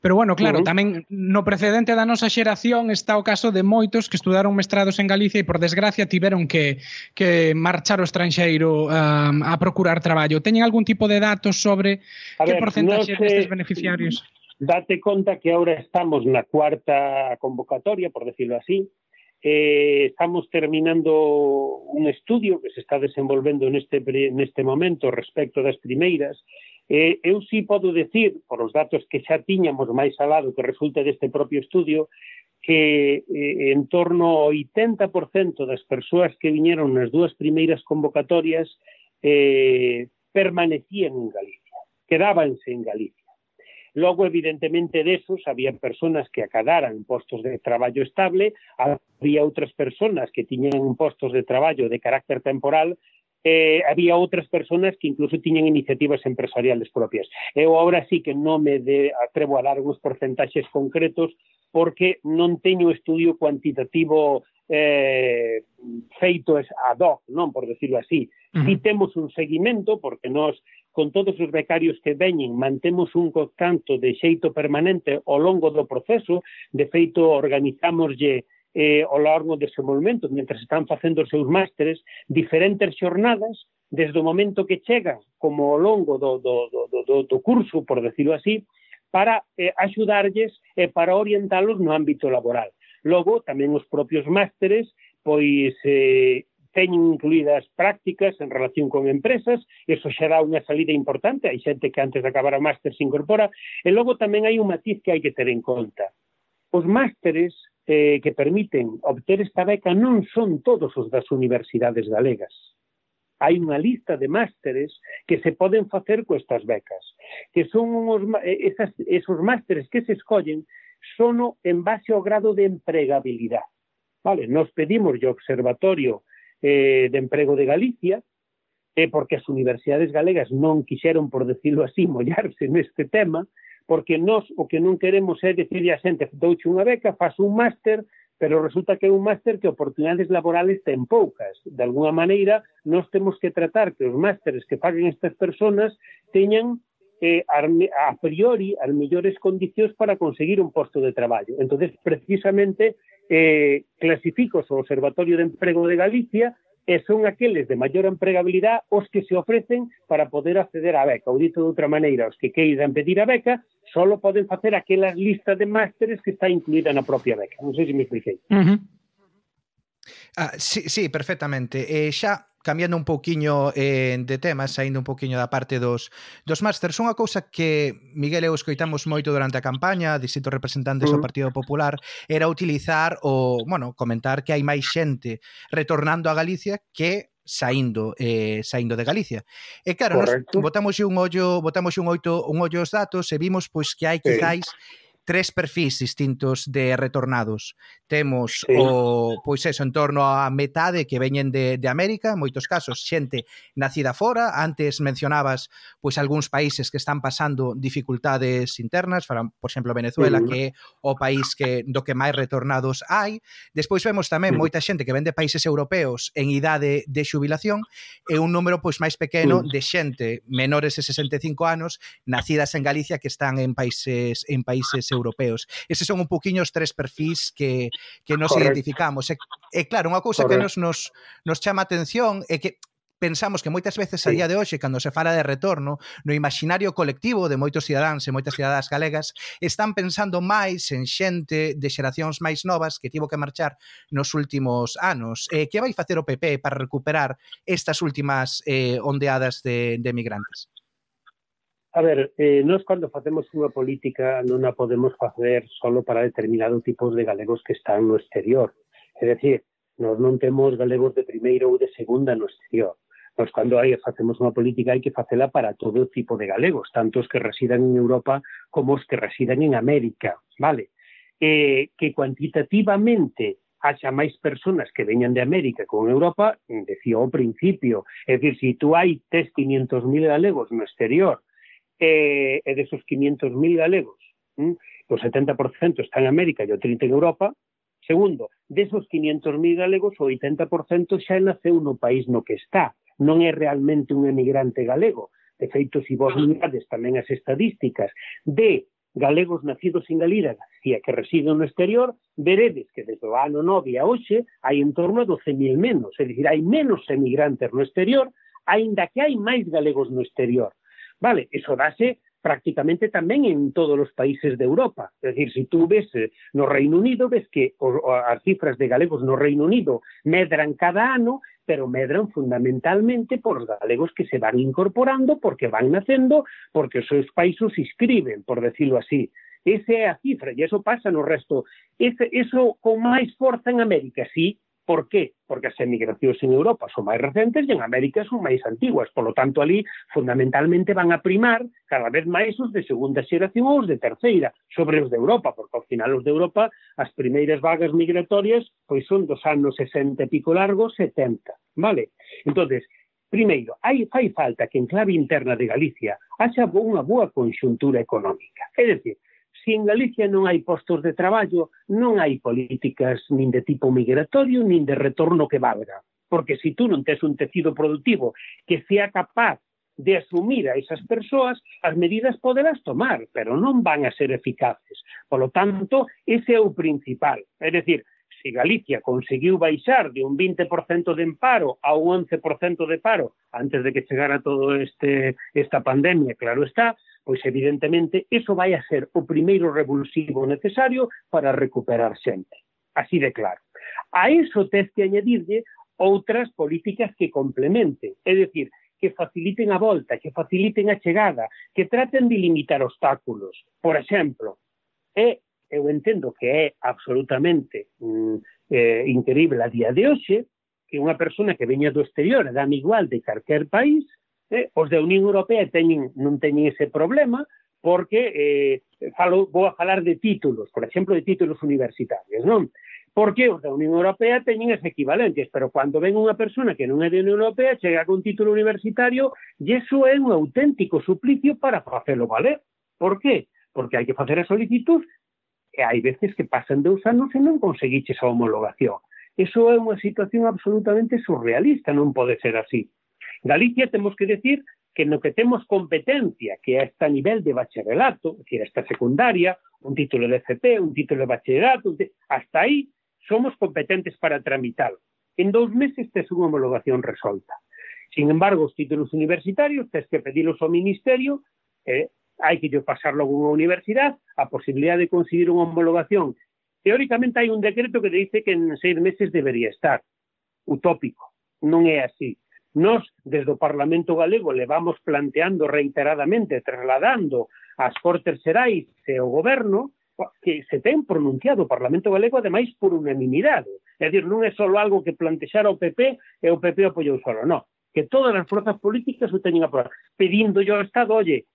pero bueno, claro, uh -huh. tamén no precedente da nosa xeración está o caso de moitos que estudaron mestrados en Galicia e por desgracia tiveron que que marchar ao estranxeiro um, a procurar traballo. Teñen algún tipo de datos sobre A que ver, porcentaxe no destes beneficiarios? Date conta que ahora estamos na cuarta convocatoria, por decirlo así, eh, estamos terminando un estudio que se está desenvolvendo neste, neste momento respecto das primeiras. Eh, eu sí podo decir, por os datos que xa tiñamos máis al lado que resulta deste propio estudio, que eh, en torno ao 80% das persoas que viñeron nas dúas primeiras convocatorias eh, permanecían en Galicia quedábanse en Galicia. Logo, evidentemente, desos había persoas que acadaran postos de traballo estable, había outras persoas que tiñan postos de traballo de carácter temporal, eh, había outras persoas que incluso tiñan iniciativas empresariales propias. Eu ahora sí que non me de, atrevo a dar uns porcentaxes concretos porque non teño estudio cuantitativo eh, feito ad hoc, non por decirlo así. Si temos un seguimento, porque nós con todos os becarios que veñen, mantemos un contacto de xeito permanente ao longo do proceso, de feito organizámoslle eh, ao longo do momento, mentre están facendo os seus másteres, diferentes xornadas, desde o momento que chegan, como ao longo do, do, do, do, do curso, por decirlo así, para eh, axudarlles e eh, para orientalos no ámbito laboral. Logo, tamén os propios másteres pois eh, teñen incluídas prácticas en relación con empresas, eso xa dá unha salida importante, hai xente que antes de acabar o máster se incorpora, e logo tamén hai un matiz que hai que ter en conta. Os másteres eh, que permiten obter esta beca non son todos os das universidades galegas. Hai unha lista de másteres que se poden facer co estas becas, que son unhos, eh, esas, esos másteres que se escollen sono en base ao grado de empregabilidade. Vale, nos pedimos o observatorio eh, de Emprego de Galicia, eh, porque as universidades galegas non quixeron, por decirlo así, mollarse neste tema, porque nós o que non queremos é decirle a xente, douche unha beca, faz un máster, pero resulta que é un máster que oportunidades laborales ten poucas. De alguna maneira, nós temos que tratar que os másteres que paguen estas personas teñan eh, a priori as mellores condicións para conseguir un posto de traballo. entonces precisamente, eh, clasifico o Observatorio de Emprego de Galicia e son aqueles de maior empregabilidade os que se ofrecen para poder acceder á beca. Ou dito de outra maneira, os que queiran pedir a beca solo poden facer aquelas listas de másteres que está incluída na propia beca. Non sei se me expliquei. Uh -huh. ah, sí, sí, perfectamente. Eh, xa cambiando un pouquiño eh, de tema, saindo un pouquiño da parte dos, dos másters, unha cousa que Miguel e eu escoitamos moito durante a campaña, distintos representantes do mm. Partido Popular, era utilizar o, bueno, comentar que hai máis xente retornando a Galicia que saindo eh, saindo de Galicia. E claro, Correcto. nos botamos un ollo, botamos un oito, un ollo aos datos e vimos pois que hai quizáis tres perfis distintos de retornados temos sí. o pois eso en torno á metade que veñen de, de América, en moitos casos xente nacida fora, antes mencionabas pois algúns países que están pasando dificultades internas, para, por exemplo, Venezuela, sí. que é o país que do que máis retornados hai. Despois vemos tamén sí. moita xente que vende países europeos en idade de xubilación e un número pois máis pequeno sí. de xente menores de 65 anos nacidas en Galicia que están en países en países europeos. Eses son un poquinho os tres perfis que que nos Correcto. identificamos. E, e claro, unha cousa que nos, nos, nos chama atención é que pensamos que moitas veces a día de hoxe, cando se fala de retorno, no imaginario colectivo de moitos cidadáns e moitas cidadas galegas, están pensando máis en xente de xeracións máis novas que tivo que marchar nos últimos anos. Eh, que vai facer o PP para recuperar estas últimas eh, ondeadas de, de migrantes? A ver, eh, nós cando facemos unha política non a podemos facer solo para determinado tipos de galegos que están no exterior. É dicir, nós non temos galegos de primeiro ou de segunda no exterior. Nós cando hai facemos unha política hai que facela para todo tipo de galegos, tanto os que residan en Europa como os que residan en América, vale? Eh, que cuantitativamente haxa máis persoas que veñan de América con Europa, decía ao principio, é dicir, se si tú hai 500.000 galegos no exterior e, e desos 500.000 galegos, mm, o 70% está en América e o 30% en Europa, segundo, desos 500.000 galegos, o 80% xa naceu no país no que está, non é realmente un emigrante galego. De feito, se si vos mirades tamén as estadísticas de galegos nacidos en Galida e que residen no exterior, veredes que desde o ano 9 a hoxe hai en torno a 12.000 menos, é dicir, hai menos emigrantes no exterior, aínda que hai máis galegos no exterior. Vale, eso dase prácticamente tamén en todos os países de Europa. É dicir, se si tú ves eh, no Reino Unido, ves que as cifras de galegos no Reino Unido medran cada ano, pero medran fundamentalmente por os galegos que se van incorporando, porque van nacendo, porque os seus países inscriben, por decirlo así. Esa é a cifra, e eso pasa no resto. Ese, eso con máis forza en América, sí, Por qué? Porque as emigracións en Europa son máis recentes e en América son máis antiguas. Por lo tanto, ali fundamentalmente van a primar cada vez máis os de segunda xeración ou os de terceira sobre os de Europa, porque ao final os de Europa as primeiras vagas migratorias pois son dos anos 60 e pico largos 70. Vale? entonces Primeiro, hai, fai falta que en clave interna de Galicia haxa unha boa conxuntura económica. É dicir, se en Galicia non hai postos de traballo, non hai políticas nin de tipo migratorio, nin de retorno que valga. Porque se si tú non tes un tecido productivo que sea capaz de asumir a esas persoas, as medidas poderás tomar, pero non van a ser eficaces. Polo tanto, ese é o principal. É dicir, se Galicia conseguiu baixar de un 20% de emparo a un 11% de paro antes de que chegara todo este esta pandemia, claro está, pois evidentemente eso vai a ser o primeiro revulsivo necesario para recuperar xente. Así de claro. A eso tens que añadirlle outras políticas que complementen, é dicir, que faciliten a volta, que faciliten a chegada, que traten de limitar obstáculos. Por exemplo, é, eu entendo que é absolutamente mm, eh, increíble a día de hoxe que unha persona que veña do exterior, dame igual de calquer país, Eh, os da Unión Europea teñen, non teñen ese problema porque eh, falo, vou a falar de títulos, por exemplo, de títulos universitarios, non? Porque os da Unión Europea teñen ese equivalentes, pero cando ven unha persona que non é de Unión Europea, chega con título universitario, e iso é un auténtico suplicio para facelo valer. Por qué? Porque hai que facer a solicitud e hai veces que pasan dous anos e non conseguiches a homologación. Eso é unha situación absolutamente surrealista, non pode ser así. Galicia temos que decir que no que temos competencia, que é a nivel de bacharelato, é dicir, esta secundaria, un título de FP, un título de bacharelato, hasta aí somos competentes para tramitalo. En dous meses tes unha homologación resolta. Sin embargo, os títulos universitarios tes que pedilos ao Ministerio, eh, hai que yo pasarlo a unha universidade, a posibilidad de conseguir unha homologación. Teóricamente hai un decreto que dice que en seis meses debería estar. Utópico. Non é así Nos, desde o Parlamento Galego, levamos planteando reiteradamente, trasladando ás Cortes Xerais e o Goberno, que se ten pronunciado o Parlamento Galego, ademais, por unanimidade. É dicir, non é só algo que plantexara o PP e o PP apoiou solo, non. Que todas as forzas políticas o teñen aprobado. Pedindo ao Estado, oye,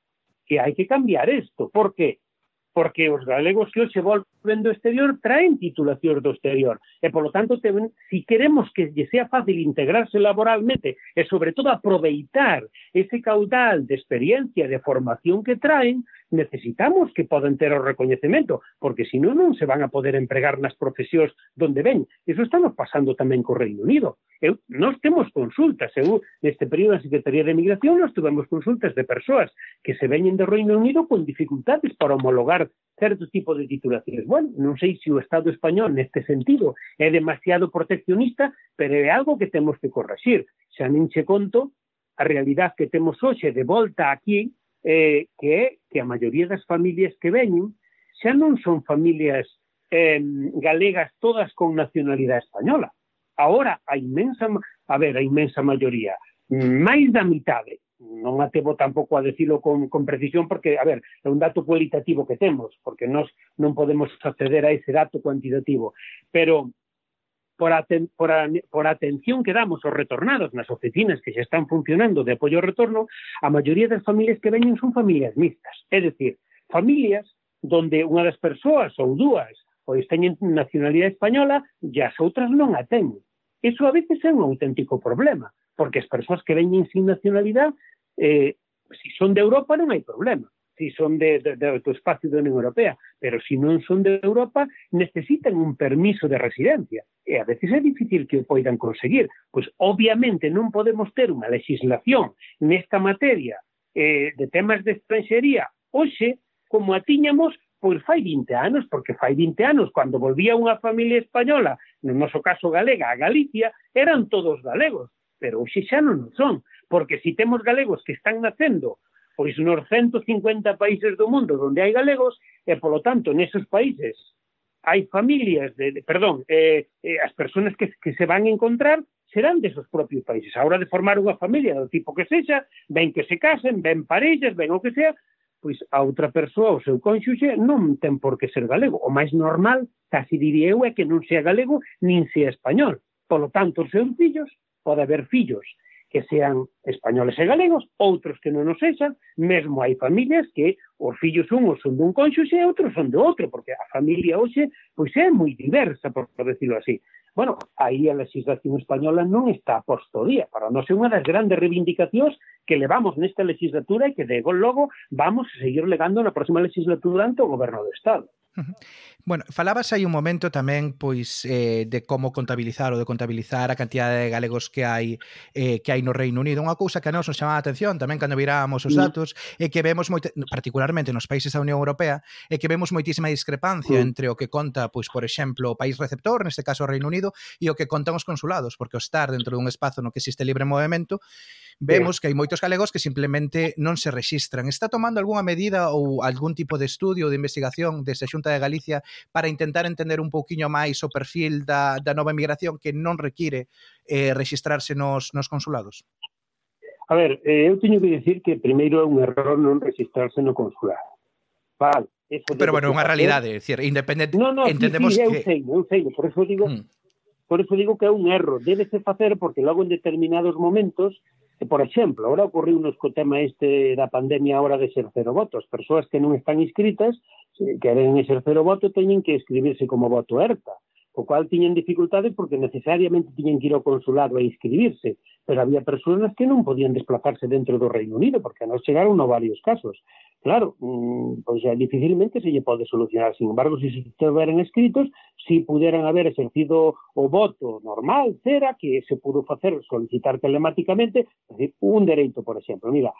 que hai que cambiar isto. Por que? Porque os galegos que hoxe volven do exterior traen titulacións do exterior. E, polo tanto, si queremos que lle sea fácil integrarse laboralmente e, sobre todo, aproveitar ese caudal de experiencia de formación que traen, necesitamos que poden ter o recoñecemento, porque se non se van a poder empregar nas profesións donde ven. Iso estamos pasando tamén co Reino Unido. Eu, nós temos consultas, eu neste período da Secretaría de Migración nós tuvemos consultas de persoas que se veñen do Reino Unido con dificultades para homologar certo tipo de titulacións. Bueno, non sei se o Estado español neste sentido é demasiado proteccionista, pero é algo que temos que corregir. Xa nin che conto a realidade que temos hoxe de volta aquí eh, que é que a maioría das familias que veñen xa non son familias eh, galegas todas con nacionalidade española. Ahora, a inmensa, a ver, a inmensa maioría, máis da mitade, non atebo tampouco a decirlo con, con precisión porque, a ver, é un dato cualitativo que temos, porque nós non podemos acceder a ese dato cuantitativo, pero por, aten, por, a, por atención que damos aos retornados nas oficinas que xa están funcionando de apoio ao retorno, a maioría das familias que veñen son familias mixtas, é dicir, familias donde unha das persoas ou dúas pois teñen nacionalidade española e as outras non a teñen. Iso a veces é un auténtico problema, porque as persoas que veñen sin nacionalidade, eh, se si son de Europa non hai problema, si son de, de, de, do espacio da Unión Europea, pero se si non son de Europa, necesitan un permiso de residencia. E a veces é difícil que o poidan conseguir. Pois, obviamente, non podemos ter unha legislación nesta materia eh, de temas de estranxería hoxe como a tiñamos pois fai 20 anos, porque fai 20 anos, cando volvía unha familia española, no noso caso galega, a Galicia, eran todos galegos, pero hoxe xa non son, porque se si temos galegos que están nacendo pois nos 150 países do mundo onde hai galegos, e polo tanto neses países hai familias, de, de perdón, eh, eh, as persoas que, que se van a encontrar serán desos propios países. A hora de formar unha familia do tipo que sexa, ben que se casen, ben parellas, ben o que sea, pois a outra persoa, o seu cónxuxe, non ten por que ser galego. O máis normal, casi diría eu, é que non sea galego nin sea español. Polo tanto, os seus fillos, pode haber fillos que sean españoles e galegos, outros que non nos sexan, mesmo hai familias que os fillos unhos son dun cónxuxe e outros son de outro, porque a familia hoxe pois é moi diversa, por, por decirlo así. Bueno, aí a legislación española non está a posto día, para non ser unha das grandes reivindicacións que levamos nesta legislatura e que de logo vamos a seguir legando na próxima legislatura ante o goberno do Estado. Bueno, falabas aí un momento tamén pois eh, de como contabilizar ou de contabilizar a cantidade de galegos que hai eh, que hai no Reino Unido. Unha cousa que a nós nos chamaba a atención tamén cando virábamos os mm. datos é que vemos moite, particularmente nos países da Unión Europea é que vemos moitísima discrepancia mm. entre o que conta, pois por exemplo, o país receptor, neste caso o Reino Unido, e o que contan os consulados, porque o estar dentro dun espazo no que existe libre movimento vemos que hai moitos galegos que simplemente non se rexistran. Está tomando algunha medida ou algún tipo de estudio de investigación desde a Xunta de Galicia para intentar entender un pouquiño máis o perfil da, da nova emigración que non require eh, registrarse nos, nos consulados? A ver, eh, eu teño que dicir que primeiro é un error non registrarse no consulado. Vale, eso Pero bueno, é unha realidade, é dicir, independente no, no, entendemos sí, sí, que eu sei, eu sei, por eso digo, mm. por eso digo que é un erro, débese facer porque logo en determinados momentos Por exemplo, agora ocorreu nos co tema este da pandemia ahora de ser cero votos. Persoas que non están inscritas, que queren ser cero voto, teñen que escribirse como voto ERTA o cual tiñen dificultades porque necesariamente tiñen que ir ao consulado a inscribirse pero había persoas que non podían desplazarse dentro do Reino Unido, porque nos chegaron no varios casos. Claro, pois pues, eh, dificilmente se lle pode solucionar. Sin embargo, se si estiveran escritos, si puderan haber exercido o voto normal, cera, que se pudo facer solicitar telemáticamente, decir, un dereito, por exemplo. Mira,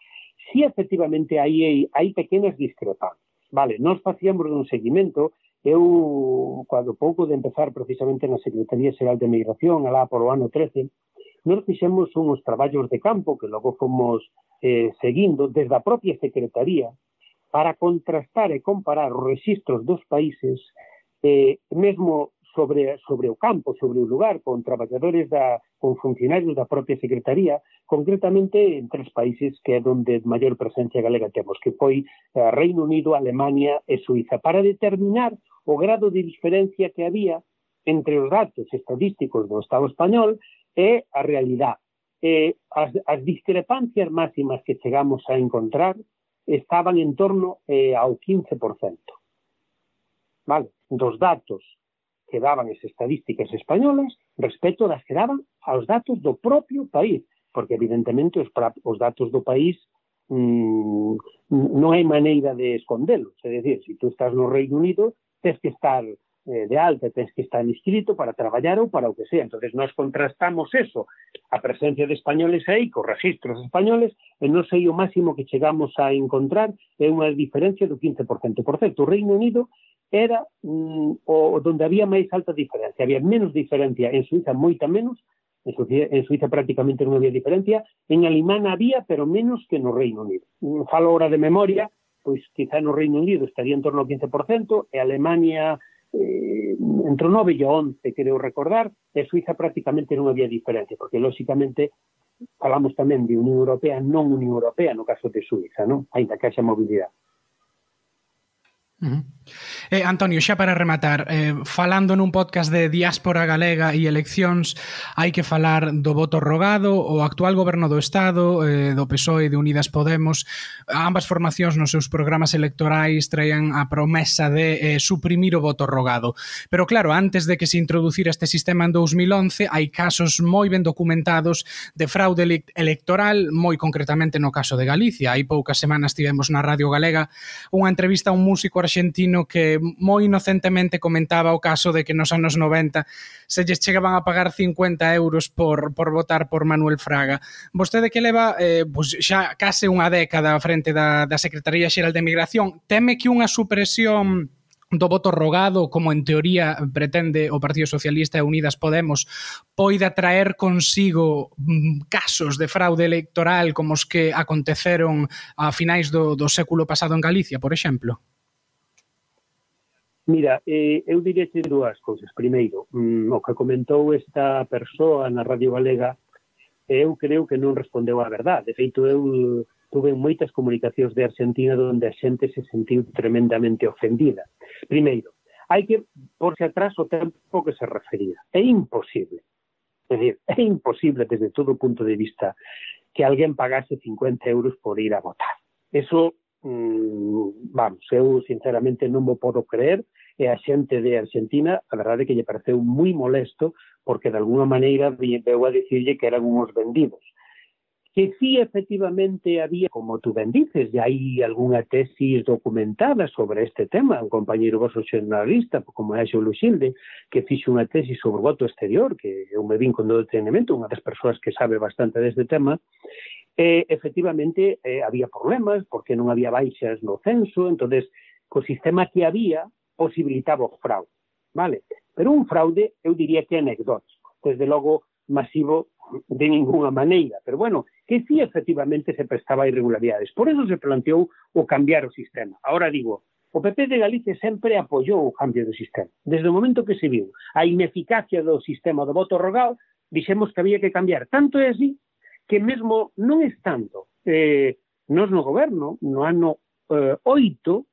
si efectivamente hai, hai, pequenas discrepancias. Vale, nos facíamos un seguimento, eu, cando pouco de empezar precisamente na Secretaría Xeral de Migración, alá polo ano 13, nos fixemos uns traballos de campo que logo fomos eh, seguindo desde a propia Secretaría para contrastar e comparar os registros dos países eh, mesmo sobre, sobre o campo, sobre o lugar, con traballadores da, con funcionarios da propia Secretaría, concretamente en tres países que é onde maior presencia galega temos, que foi eh, Reino Unido, Alemania e Suiza, para determinar o grado de diferencia que había entre os datos estadísticos do Estado español é a realidade. Eh, as, as discrepancias máximas que chegamos a encontrar estaban en torno eh, ao 15%. Vale? Dos datos que daban as estadísticas españolas respecto das que daban aos datos do propio país, porque evidentemente os, pra, os datos do país mmm, non hai maneira de escondelos. É dicir, se si tú estás no Reino Unido, tens que estar eh, de alta, tens que estar inscrito para traballar ou para o que sea. entonces nós contrastamos eso, a presencia de españoles aí, cos registros españoles, e non sei o máximo que chegamos a encontrar é unha diferencia do 15%. Por certo, o Reino Unido era mm, o donde había máis alta diferencia, había menos diferencia en Suiza, moita menos, en Suiza, en Suiza prácticamente non había diferencia, en Alemán había, pero menos que no Reino Unido. Mm, falo ahora de memoria, pois quizá no Reino Unido estaría en torno ao 15%, e Alemania eh, entre o 9 e o 11, creo recordar, e Suiza prácticamente non había diferencia, porque lóxicamente falamos tamén de Unión Europea, non Unión Europea no caso de Suiza, non? Ainda que haxa mobilidade. Uh -huh. Eh, Antonio, xa para rematar, eh, falando nun podcast de diáspora galega e eleccións, hai que falar do voto rogado, o actual goberno do Estado, eh, do PSOE e de Unidas Podemos, ambas formacións nos seus programas electorais traían a promesa de eh, suprimir o voto rogado. Pero claro, antes de que se introducira este sistema en 2011, hai casos moi ben documentados de fraude electoral, moi concretamente no caso de Galicia. Hai poucas semanas tivemos na Radio Galega unha entrevista a un músico arxentino que moi inocentemente comentaba o caso de que nos anos 90 se lles chegaban a pagar 50 euros por, por votar por Manuel Fraga. Vostede que leva eh, pues xa case unha década frente da, da Secretaría Xeral de Migración, teme que unha supresión do voto rogado, como en teoría pretende o Partido Socialista e Unidas Podemos, poida traer consigo mm, casos de fraude electoral como os que aconteceron a finais do, do século pasado en Galicia, por exemplo? Mira, eh, eu direche dúas cousas. Primeiro, mm, o que comentou esta persoa na Radio Galega, eu creo que non respondeu a verdade. De feito, eu tuve moitas comunicacións de Argentina onde a xente se sentiu tremendamente ofendida. Primeiro, hai que porse atrás o tempo que se refería. É imposible. É, decir, é imposible desde todo punto de vista que alguén pagase 50 euros por ir a votar. Eso mm, vamos, eu sinceramente non vou podo creer e a xente de Argentina, a verdade que lle pareceu moi molesto, porque de alguna maneira veu a dicirlle que eran unhos vendidos. Que sí, efectivamente, había, como tú ben dices, e hai algunha tesis documentada sobre este tema, un compañeiro vosso xornalista, como é Xo Luxilde, que fixe unha tesis sobre o voto exterior, que eu me vin con todo detenimento, unha das persoas que sabe bastante deste tema, e, efectivamente, eh, había problemas, porque non había baixas no censo, entonces co sistema que había, posibilitaba o fraude, vale? Pero un fraude, eu diría que é anecdótico, desde logo masivo de ninguna maneira, pero bueno, que sí efectivamente se prestaba irregularidades. Por eso se planteou o cambiar o sistema. Ahora digo, o PP de Galicia sempre apoiou o cambio do sistema. Desde o momento que se viu a ineficacia do sistema do voto rogado, dixemos que había que cambiar. Tanto é así que mesmo non estando eh, nos no goberno, no ano eh, 8,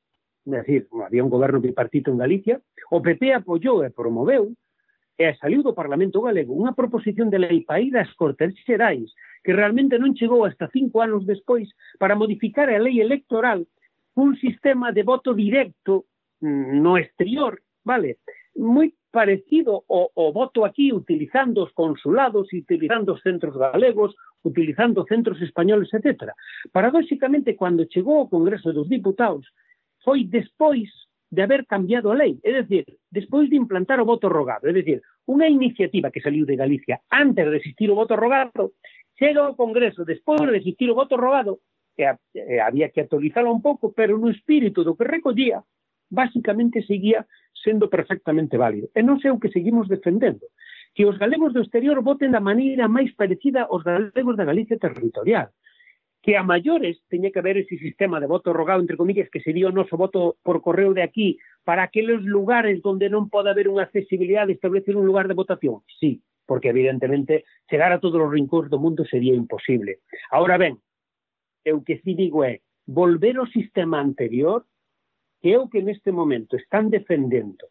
é dicir, había un goberno bipartito en Galicia, o PP apoyou e promoveu e saliu do Parlamento Galego unha proposición de lei para ir ás Cortes Xerais que realmente non chegou hasta cinco anos despois para modificar a lei electoral un sistema de voto directo mm, no exterior, vale? Moi parecido ao, ao voto aquí, utilizando os consulados, utilizando os centros galegos, utilizando centros españoles, etc. Paradóxicamente, cando chegou ao Congreso dos Diputados, foi despois de haber cambiado a lei, é dicir, despois de implantar o voto rogado, é dicir, unha iniciativa que saliu de Galicia antes de existir o voto rogado, chega ao Congreso despois de existir o voto rogado, e, e había que actualizarlo un pouco, pero no espírito do que recollía, basicamente seguía sendo perfectamente válido. E non sei o que seguimos defendendo, que os galegos do exterior voten da maneira máis parecida aos galegos da Galicia territorial que a maiores teña que haber ese sistema de voto rogado, entre comillas, que sería o noso voto por correo de aquí, para aqueles lugares onde non pode haber unha accesibilidade, establecer un lugar de votación? Sí, porque evidentemente chegar a todos os rincóns do mundo sería imposible. Ahora ben, eu que sí digo é volver ao sistema anterior que é o que neste momento están defendendo.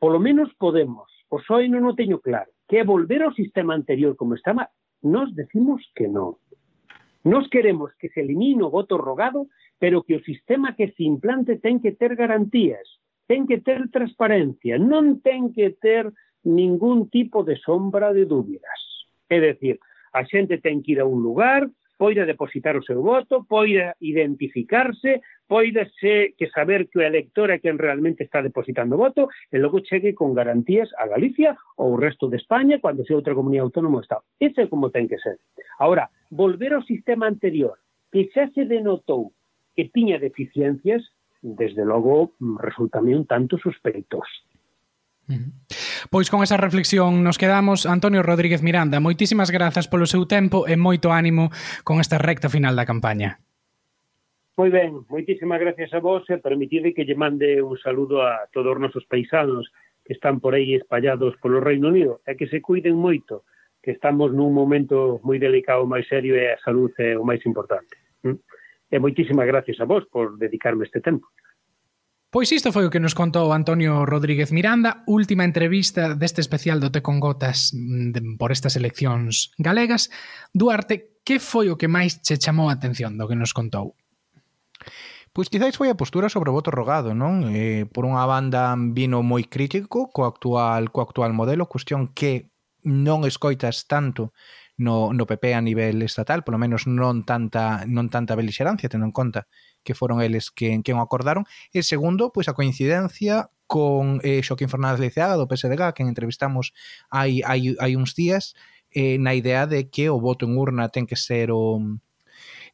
Polo menos Podemos, pois o SOE non o teño claro, que é volver ao sistema anterior como estaba, nos decimos que non. Nos queremos que se elimine o voto rogado, pero que o sistema que se implante ten que ter garantías, ten que ter transparencia, non ten que ter ningún tipo de sombra de dúbidas. É decir, a xente ten que ir a un lugar, poida depositar o seu voto, poida identificarse, poida se, que saber que o elector é quen realmente está depositando voto e logo chegue con garantías a Galicia ou o resto de España cando se outra comunidade autónoma está. Ese é como ten que ser. Ahora, volver ao sistema anterior que xa se denotou que tiña deficiencias, desde logo, mm, resultame un tanto suspeitos. Pois con esa reflexión nos quedamos Antonio Rodríguez Miranda. Moitísimas grazas polo seu tempo e moito ánimo con esta recta final da campaña. Moi ben, moitísimas gracias a vos e permitide que lle mande un saludo a todos os nosos paisanos que están por aí espallados polo Reino Unido e que se cuiden moito, que estamos nun momento moi delicado, máis serio e a salud é o máis importante. Mm? E moitísimas gracias a vos por dedicarme este tempo. Pois isto foi o que nos contou Antonio Rodríguez Miranda, última entrevista deste especial do Te con Gotas mm, de, por estas eleccións galegas. Duarte, que foi o que máis che chamou a atención do que nos contou? Pois quizáis foi a postura sobre o voto rogado, non? Eh, por unha banda vino moi crítico co actual co actual modelo, cuestión que non escoitas tanto no, no PP a nivel estatal, polo menos non tanta non tanta belixerancia, tendo en conta que foron eles quen, quen o acordaron, e segundo, pois a coincidencia con eh, Xoquín Fernández Leiceaga do PSDG, que entrevistamos hai, hai, hai uns días, eh, na idea de que o voto en urna ten que ser o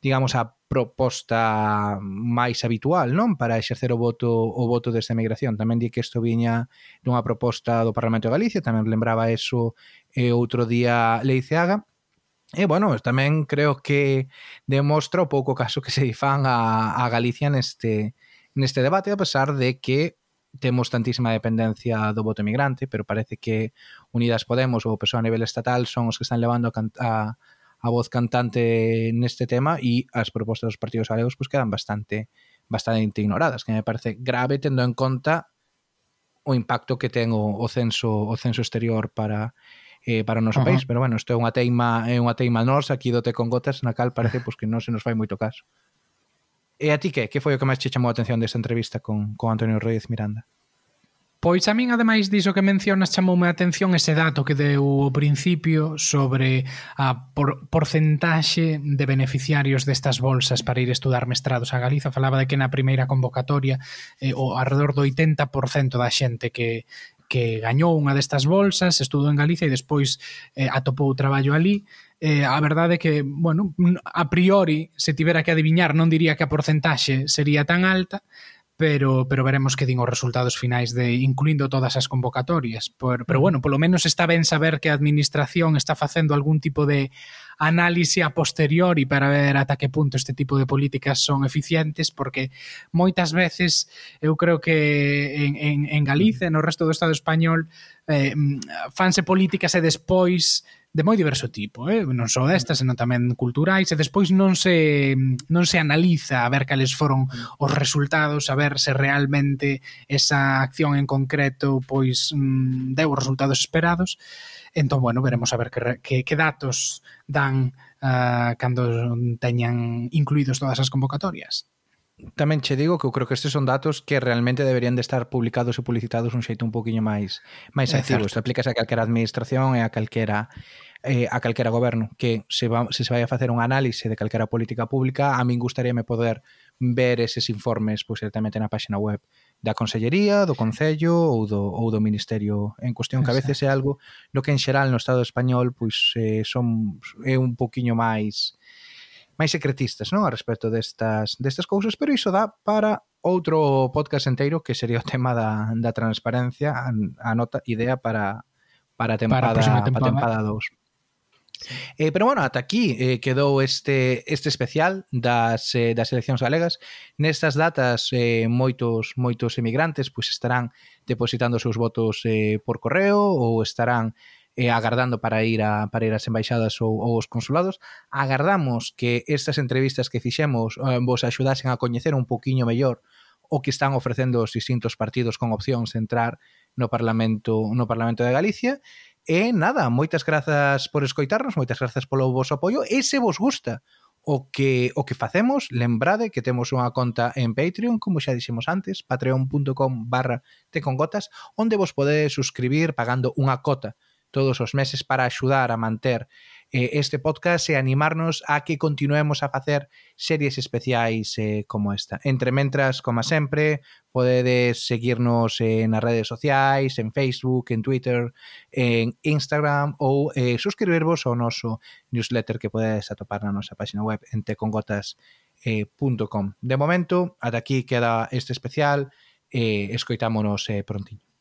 digamos a proposta máis habitual, non, para exercer o voto o voto desta migración. Tamén di que isto viña dunha proposta do Parlamento de Galicia, tamén lembraba eso eh, outro día Leiceaga E, bueno, tamén creo que demostra o pouco caso que se fan a, a Galicia neste, neste debate, a pesar de que temos tantísima dependencia do voto emigrante, pero parece que Unidas Podemos ou o PSOE a nivel estatal son os que están levando a, a, a voz cantante neste tema e as propostas dos partidos galegos pues, quedan bastante bastante ignoradas, que me parece grave tendo en conta o impacto que ten o, o censo o censo exterior para eh, para o noso uh -huh. país, pero bueno, isto é unha teima é unha teima nos aquí do Te con Gotas na cal parece pois, pues, que non se nos fai moito caso. E a ti que? Que foi o que máis che chamou a atención desta entrevista con, con Antonio Reyes Miranda? Pois a min, ademais diso que mencionas, chamoume a atención ese dato que deu ao principio sobre a por, porcentaxe de beneficiarios destas bolsas para ir estudar mestrados a Galiza. Falaba de que na primeira convocatoria eh, o alrededor do 80% da xente que, que gañou unha destas bolsas, estudou en Galicia e despois eh, atopou o traballo ali. Eh, a verdade é que, bueno, a priori, se tivera que adiviñar, non diría que a porcentaxe sería tan alta, pero pero veremos que din os resultados finais de incluindo todas as convocatorias, por, pero bueno, polo menos está ben saber que a administración está facendo algún tipo de análise a posteriori para ver ata que punto este tipo de políticas son eficientes porque moitas veces eu creo que en, en, en Galicia no resto do Estado español eh, fanse políticas e despois de moi diverso tipo, eh? non só destas, senón tamén culturais, e despois non se, non se analiza a ver cales foron os resultados, a ver se realmente esa acción en concreto pois mm, deu os resultados esperados. Entón, bueno, veremos a ver que, que, que datos dan uh, cando teñan incluídos todas as convocatorias tamén che digo que eu creo que estes son datos que realmente deberían de estar publicados e publicitados un xeito un poquinho máis máis activo. Isto aplícase a calquera administración e a calquera eh, a calquera goberno que se, va, se se vai a facer un análise de calquera política pública, a min gustaríame poder ver eses informes pois, directamente na páxina web da Consellería, do Concello ou do, ou do Ministerio en cuestión, que a veces é algo no que en xeral no Estado español pois eh, son, é un poquinho máis máis secretistas, non, a respecto destas destas cousas, pero iso dá para outro podcast enteiro que sería o tema da, da transparencia, a, a nota idea para para a tempada, para a tempada. 2. Eh, pero bueno, ata aquí eh, quedou este este especial das eh, das eleccións galegas. Nestas datas eh, moitos moitos emigrantes pois estarán depositando os seus votos eh, por correo ou estarán eh, agardando para ir a para ir ás embaixadas ou, ou os consulados. Agardamos que estas entrevistas que fixemos eh, vos axudasen a coñecer un poquiño mellor o que están ofrecendo os distintos partidos con opcións de entrar no Parlamento no Parlamento de Galicia. E nada, moitas grazas por escoitarnos, moitas grazas polo vosso apoio e se vos gusta o que o que facemos, lembrade que temos unha conta en Patreon, como xa dixemos antes, patreon.com barra tecongotas, onde vos podedes suscribir pagando unha cota todos os meses para axudar a manter eh, este podcast e animarnos a que continuemos a facer series especiais eh, como esta. Entre mentras, como sempre, podedes seguirnos eh, nas redes sociais, en Facebook, en Twitter, en Instagram ou eh, suscribirvos ao noso newsletter que podedes atopar na nosa página web en tecongotas.com. Eh, de momento, ata aquí queda este especial e eh, escoitámonos eh, prontinho.